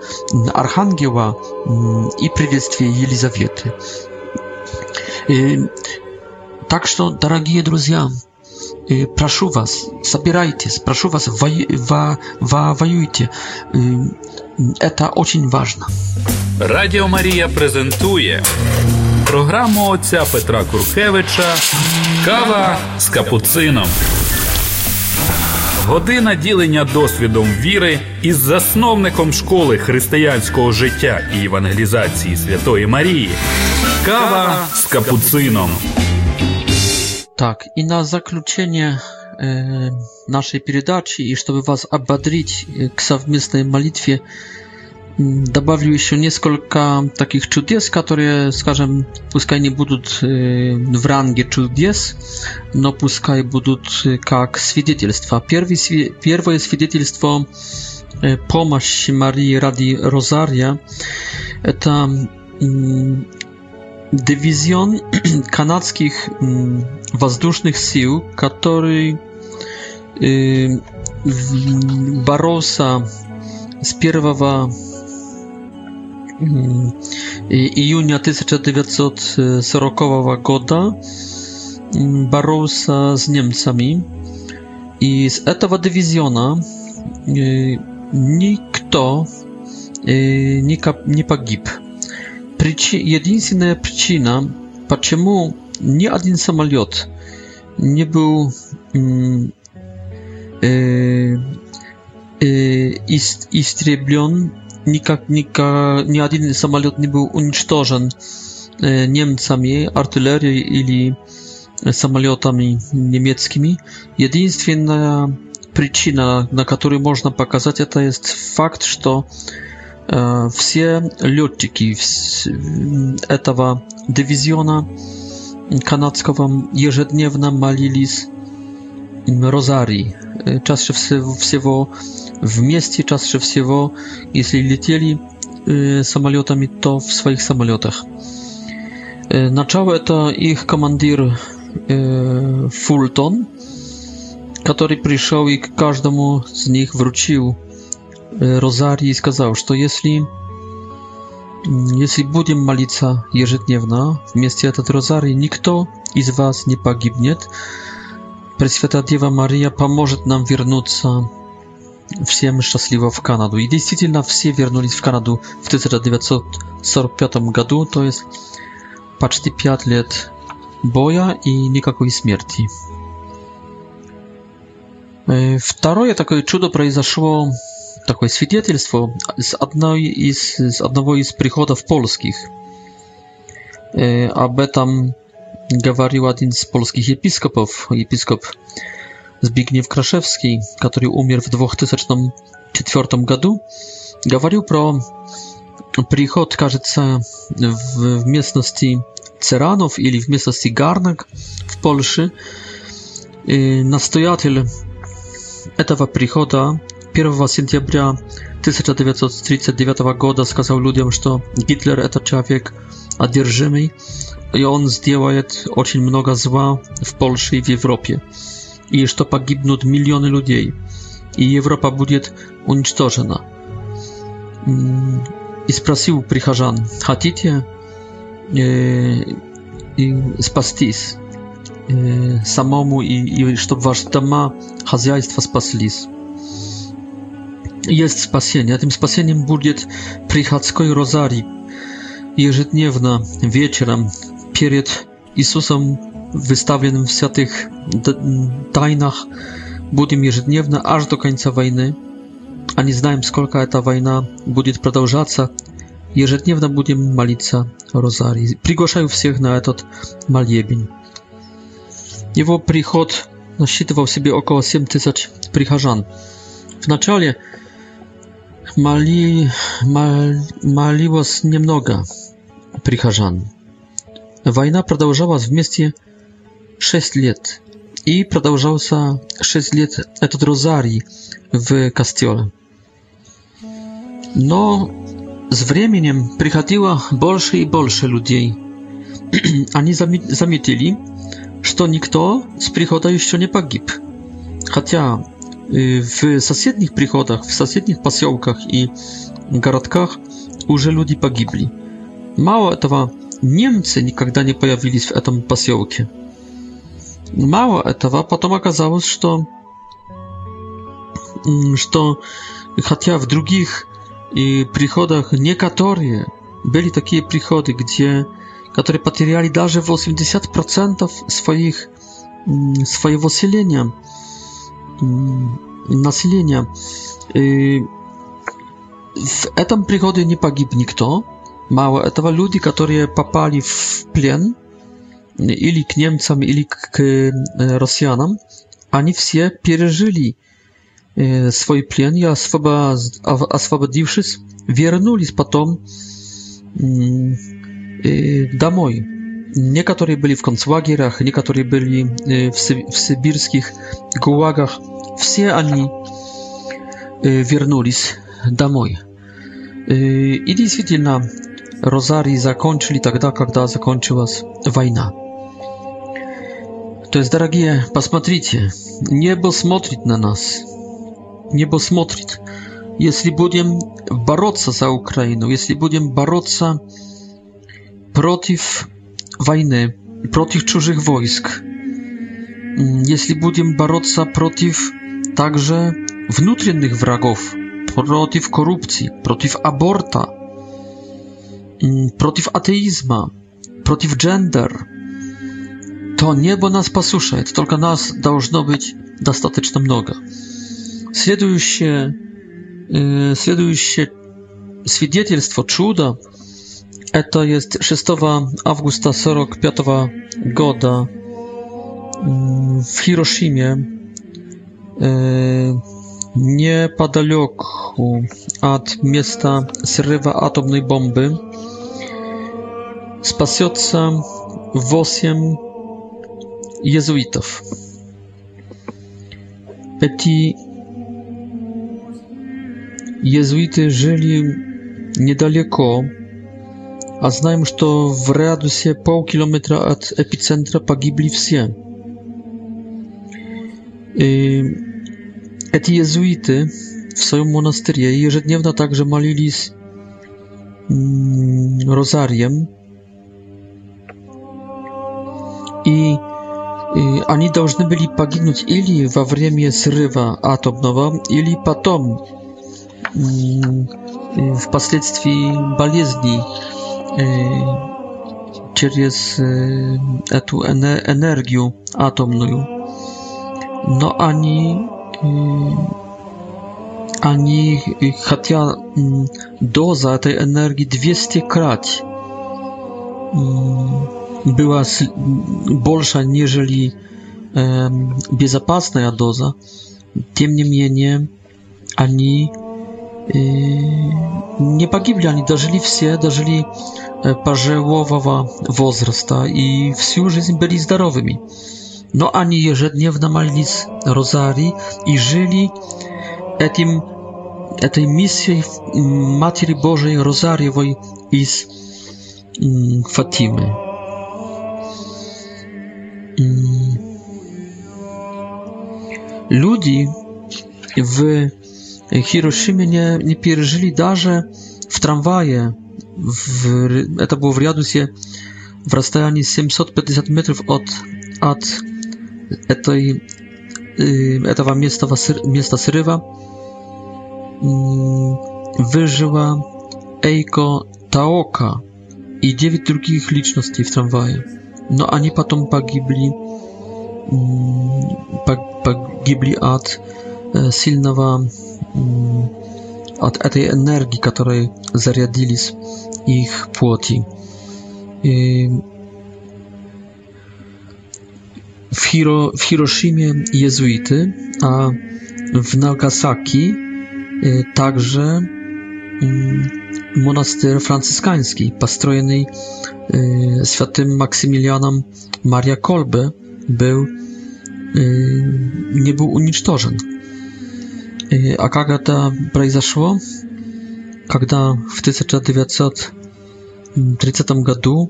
Архангела и приветствие Елизаветы. Так что, дорогие друзья, прошу вас, собирайтесь, прошу вас, во, во, во, воюйте. Это очень важно. Радіо Марія презентує програму отця Петра Куркевича Кава з капуцином. Година ділення досвідом віри із засновником школи християнського життя і евангелізації Святої Марії. Кава з капуцином. Так, і на заключення нашей передачи и чтобы вас ободрить к совместной молитве, добавлю еще несколько таких чудес, которые, скажем, пускай не будут в ранге чудес, но пускай будут как свидетельства. Первое свидетельство помощи Марии ради Розария – это дивизион канадских воздушных сил, который Бароса с 1 июня 1940 года боролся с немцами. И с этого дивизиона никто не погиб. единственная причина, почему ни один самолет не был istrzeblion. Y, y, nikak, nikak, ni jeden samolot nie był unicestwiony y, Niemcami, artylerią ili samolotami niemieckimi. Jedynstwienna przyczyna, na której można pokazać, to jest fakt, że e, wszyscy lotniki tego dywizjona kanadzkiego jeżdżdniewna malili z rozarii чаще всего вместе, чаще всего, если летели самолетами, то в своих самолетах. Начало это их командир Фултон, который пришел и к каждому из них вручил розарий и сказал, что если если будем молиться ежедневно вместе этот розарий, никто из вас не погибнет, Пресвятая Дева Мария поможет нам вернуться всем счастливо в Канаду. И действительно, все вернулись в Канаду в 1945 году, то есть почти пять лет боя и никакой смерти. Второе такое чудо произошло, такое свидетельство с, одной из, с одного из приходов польских. Об этом Gawarił jeden z polskich episkopów, episkop Zbigniew Kraszewski, który umierł w 2004 roku. Gawarił pro przychod, кажется, w, w miejscowości Ceranów, ili w miejscowości Garnek w Polsce. Y, Nastojatel tego przychoda 1 sierpnia 1939 roku skazał ludziom, że Hitler to człowiek odjeżdżony, он сделает очень много зла в Польше и в Европе, и что погибнут миллионы людей, и Европа будет уничтожена. И спросил прихожан, хотите э, и спастись э, самому, и, и чтобы ваши дома, хозяйства спаслись? Есть спасение. Этим спасением будет приходской розарий, ежедневно вечером перед Иисусом выставленным в святых тайнах будем ежедневно аж до конца войны, а не знаем, сколько эта война будет продолжаться, ежедневно будем молиться о Розарии. Приглашаю всех на этот молебень. Его приход насчитывал себе около 7 тысяч прихожан. Вначале моли, мол, молилось немного прихожан. Война продолжалась вместе шесть лет, и продолжался шесть лет этот розарий в костеле. Но с временем приходило больше и больше людей. Они заметили, что никто с прихода еще не погиб. Хотя в соседних приходах, в соседних поселках и городках уже люди погибли. Мало этого, Немцы никогда не появились в этом поселке. Мало этого, потом оказалось, что что хотя в других и приходах некоторые были такие приходы, где которые потеряли даже 80% своих своего селения населения. И в этом приходе не погиб никто мало. Это люди, которые попали в плен или к немцам, или к россиянам. Они все пережили свой плен и, освободившись, вернулись потом домой. Некоторые были в концлагерях, некоторые были в сибирских гулагах. Все они вернулись домой. И действительно, розарий закончили тогда, когда закончилась война. То есть, дорогие, посмотрите, небо смотрит на нас. Небо смотрит. Если будем бороться за Украину, если будем бороться против войны, против чужих войск, если будем бороться против также внутренних врагов, против коррупции, против аборта, protiv ateizma, protiv gender. To небо нас послушает, только нас должно быть достаточно много. Следующее, э, следующее свидетельство, чудо, это есть 6 августа 45 года в Хиросиме. Э, nie niepodaleku od miejsca zrywa atomnej bomby spasiotca wosiem jezuitów. Peti jezuity żyli niedaleko, a znają, że w radiusie pół kilometra od epicentra pogibli wszyscy. Эти иезуиты в своем монастыре ежедневно также молились розарием, и, и они должны были погибнуть или во время срыва атомного, или потом, впоследствии болезни, через эту энергию атомную. Но они они, хотя доза этой энергии 200 крат была больше, нежели безопасная доза, тем не менее они не погибли, они дожили все, дожили пожилого возраста и всю жизнь были здоровыми no ani jeżedniewna malnic rozarii i żyli etim tej misji Matki Bożej Rozariowej z Fatimy. Mm. Ludzie w Hiroshimie nie, nie przeżyli darze w tramwaje. to było w Jadusie w rozstaniu 750 metrów od, od этой, этого места, места срыва выжила Эйко Таока и девять других личностей в трамвае. Но они потом погибли, погибли от сильного от этой энергии, которой зарядились их плоти. И w, Hiro, w Hiroshimie jezuity, a w Nagasaki y, także mm, monaster francyskański, pastrojony świętym Maksymilianem Maria Kolbe, był, y, nie był unicztożen. Y, a jak to произошло? Kiedy w 1930 roku?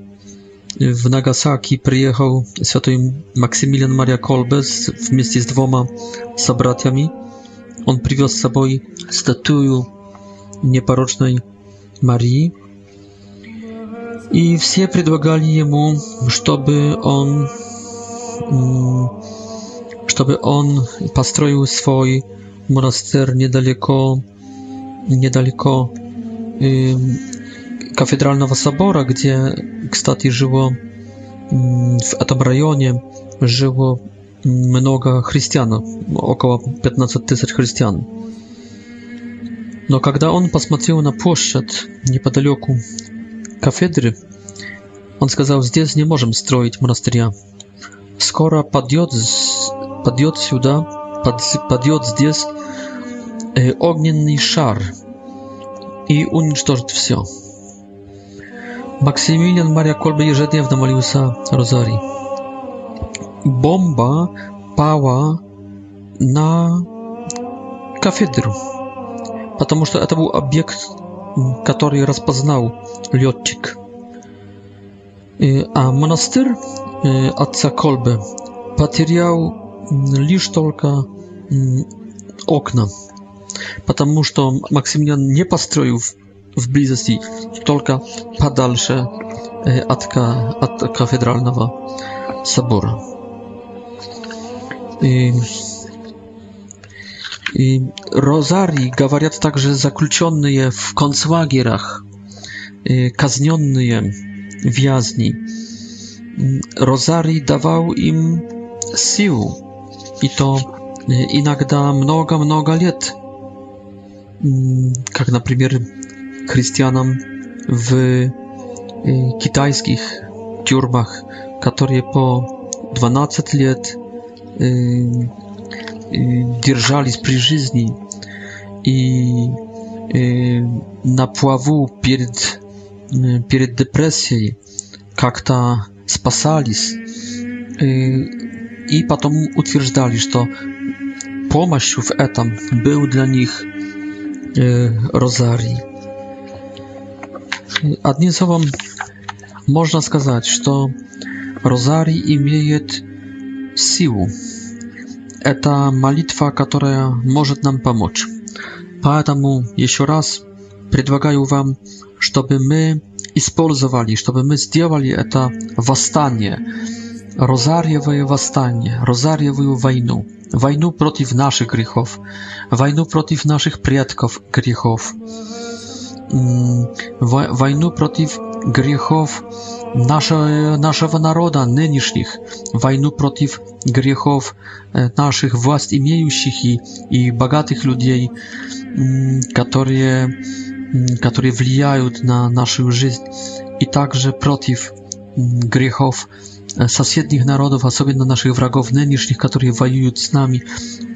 w Nagasaki przyjechał święty Maksymilian Maria Kolbe w mieście z dwoma sobratami. On przywiózł z sobą statuę nieporocznej Marii i wszyscy predłagali jemu, żeby on mm, żeby on postroił swój monaster niedaleko niedaleko кафедрального собора, где, кстати, жило в этом районе жило много христиан, около 15 тысяч христиан. Но когда он посмотрел на площадь неподалеку кафедры, он сказал, здесь не можем строить монастыря. Скоро подъет, подъет сюда, под, подъет здесь э, огненный шар и уничтожит все. Maksymilian Maria Kolbe ежедневно молился розарий. Bomba пала на кафедру, потому что это был объект, который распознал летчик. А монастырь отца Колбе потерял лишь только окна, потому что Максимилиан не построил w bliskości tylko po dalsze e, atka od katedralnego sobora. I, także zakluczone je w koncłagierach, e, kazniony je w jazni. Rozarii dawał im siłę i to e, inakda mnoga, mnoga lat. Mm, jak na przykład chrześcijanom w y, kitajskich tiurbach, które po 12 lat y, y, drżali z żyzni i na pławu przed, przed depresją jak to spasali i potem utwierdzali, że to pomoc w etam był dla nich rozarii. Одним словом, можно сказать, что розарий имеет силу. Это молитва, которая может нам помочь. Поэтому еще раз предлагаю вам, чтобы мы использовали, чтобы мы сделали это восстание, розарьевое восстание, розарьевую войну, войну против наших грехов, войну против наших предков грехов войну против грехов нашего, нашего народа нынешних, войну против грехов наших власть имеющих и, и богатых людей, которые, которые влияют на нашу жизнь, и также против грехов соседних народов, особенно наших врагов нынешних, которые воюют с нами,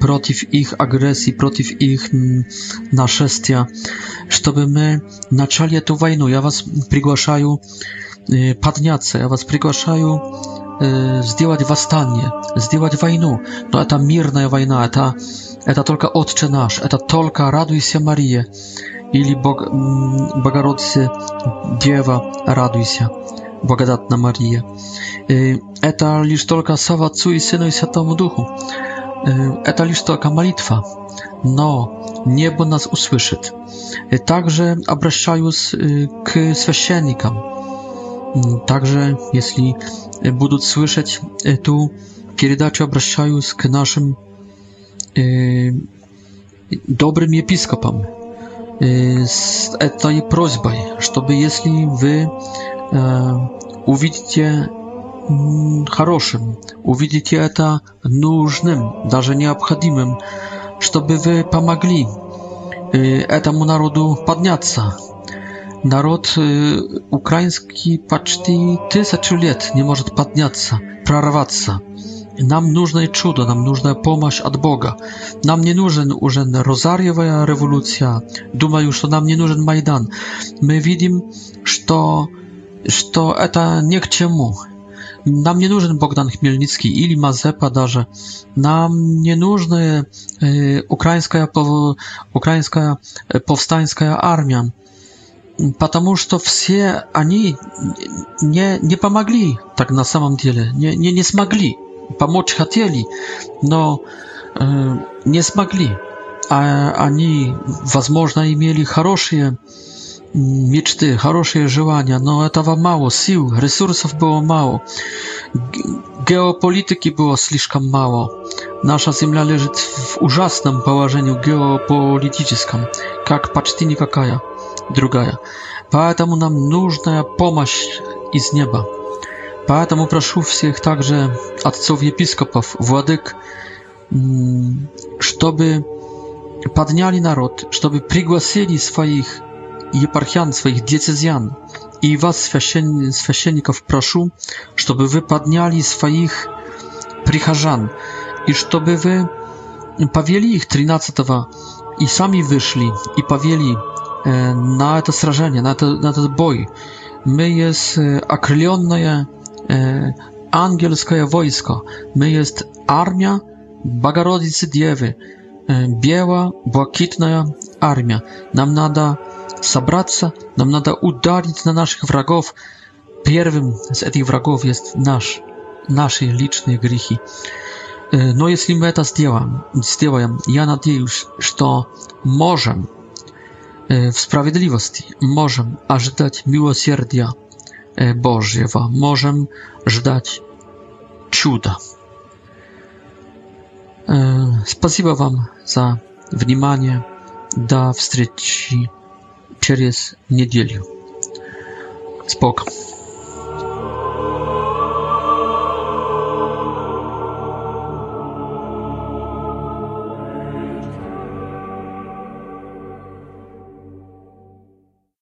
против их агрессии, против их нашествия, чтобы мы начали эту войну. Я вас приглашаю подняться, я вас приглашаю сделать восстание, сделать войну. Но это мирная война, это, это только Отче наш, это только «Радуйся, Мария» или Бог, «Богородице Дева, радуйся» благодатна Мария. Это лишь только слава Отцу и Сыну и Святому Духу. Это лишь только молитва, но небо нас услышит. Также обращаюсь к священникам. Также, если будут слышать эту передачу, обращаюсь к нашим добрым епископам с этой просьбой, чтобы если вы увидите хорошим, увидите это нужным, даже необходимым, чтобы вы помогли этому народу подняться. Народ украинский почти тысячу лет не может подняться, прорваться. Нам нужно чудо, нам нужна помощь от Бога. Нам не нужен уже Розарьевая революция. Думаю, что нам не нужен Майдан. Мы видим, что что это не к чему. Нам не нужен Богдан Хмельницкий или Мазепа даже. Нам не нужна э, украинская, украинская повстанская армия, потому что все они не, не помогли так на самом деле, не, не, не смогли. Помочь хотели, но э, не смогли. А они, возможно, имели хорошие э, мечты, хорошие желания, но этого мало, сил, ресурсов было мало, геополитики было слишком мало. Наша Земля лежит в ужасном положении геополитическом, как почти никакая другая. Поэтому нам нужна помощь из неба. Поэтому прошу всех также отцов-епископов, владык, чтобы подняли народ, чтобы пригласили своих епархиан, своих диецезиан. И вас, священ... священников, прошу, чтобы вы подняли своих прихожан, и чтобы вы повели их 13 и сами вышли и повели э, на это сражение, на, это, на этот бой. Мы есть окрыленное э, ангельское войско, мы есть армия Богородицы Девы, э, белая, блакитная армия. Нам надо собраться, нам надо ударить на наших врагов. Первым из этих врагов есть наш, наши личные грехи. Но если мы это сделаем, сделаем, я надеюсь, что можем w sprawiedliwości możemy ażdać miłosierdzia Bożego, możemy żdać cuda. Спасибо вам за внимание. До встречи через неделю. Спок.